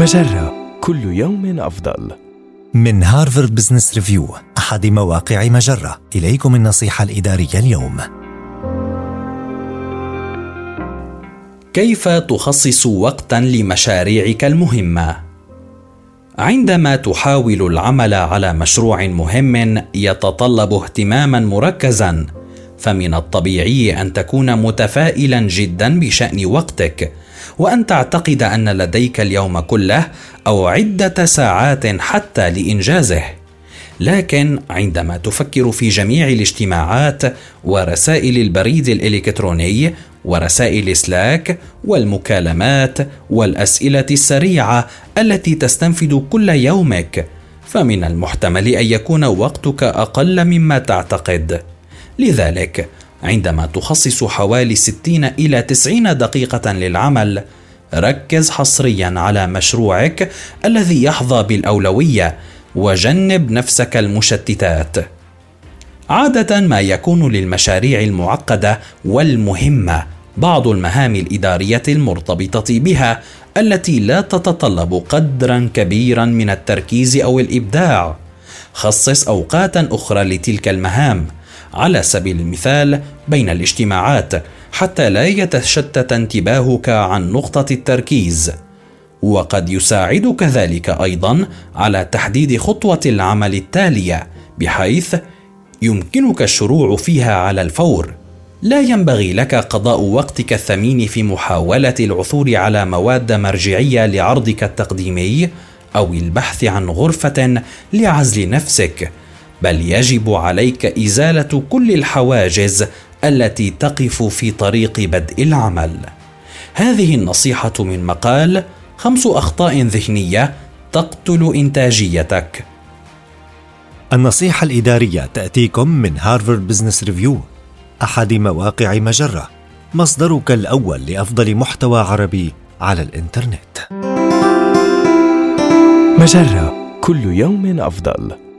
مجرة كل يوم أفضل. من هارفارد بزنس ريفيو أحد مواقع مجرة. إليكم النصيحة الإدارية اليوم. كيف تخصص وقتا لمشاريعك المهمة؟ عندما تحاول العمل على مشروع مهم يتطلب اهتماما مركزا فمن الطبيعي أن تكون متفائلا جدا بشأن وقتك وأن تعتقد أن لديك اليوم كله أو عدة ساعات حتى لإنجازه. لكن عندما تفكر في جميع الاجتماعات ورسائل البريد الإلكتروني ورسائل سلاك والمكالمات والأسئلة السريعة التي تستنفد كل يومك فمن المحتمل أن يكون وقتك أقل مما تعتقد. لذلك عندما تخصص حوالي 60 إلى 90 دقيقة للعمل ركز حصريا على مشروعك الذي يحظى بالأولوية وجنب نفسك المشتتات. عادة ما يكون للمشاريع المعقدة والمهمة بعض المهام الإدارية المرتبطة بها التي لا تتطلب قدرا كبيرا من التركيز أو الإبداع. خصص أوقاتا أخرى لتلك المهام. على سبيل المثال بين الاجتماعات حتى لا يتشتت انتباهك عن نقطة التركيز. وقد يساعدك ذلك أيضا على تحديد خطوة العمل التالية بحيث يمكنك الشروع فيها على الفور. لا ينبغي لك قضاء وقتك الثمين في محاولة العثور على مواد مرجعية لعرضك التقديمي أو البحث عن غرفة لعزل نفسك. بل يجب عليك إزالة كل الحواجز التي تقف في طريق بدء العمل. هذه النصيحة من مقال خمس أخطاء ذهنية تقتل إنتاجيتك. النصيحة الإدارية تأتيكم من هارفارد بزنس ريفيو أحد مواقع مجرة مصدرك الأول لأفضل محتوى عربي على الإنترنت. مجرة كل يوم أفضل.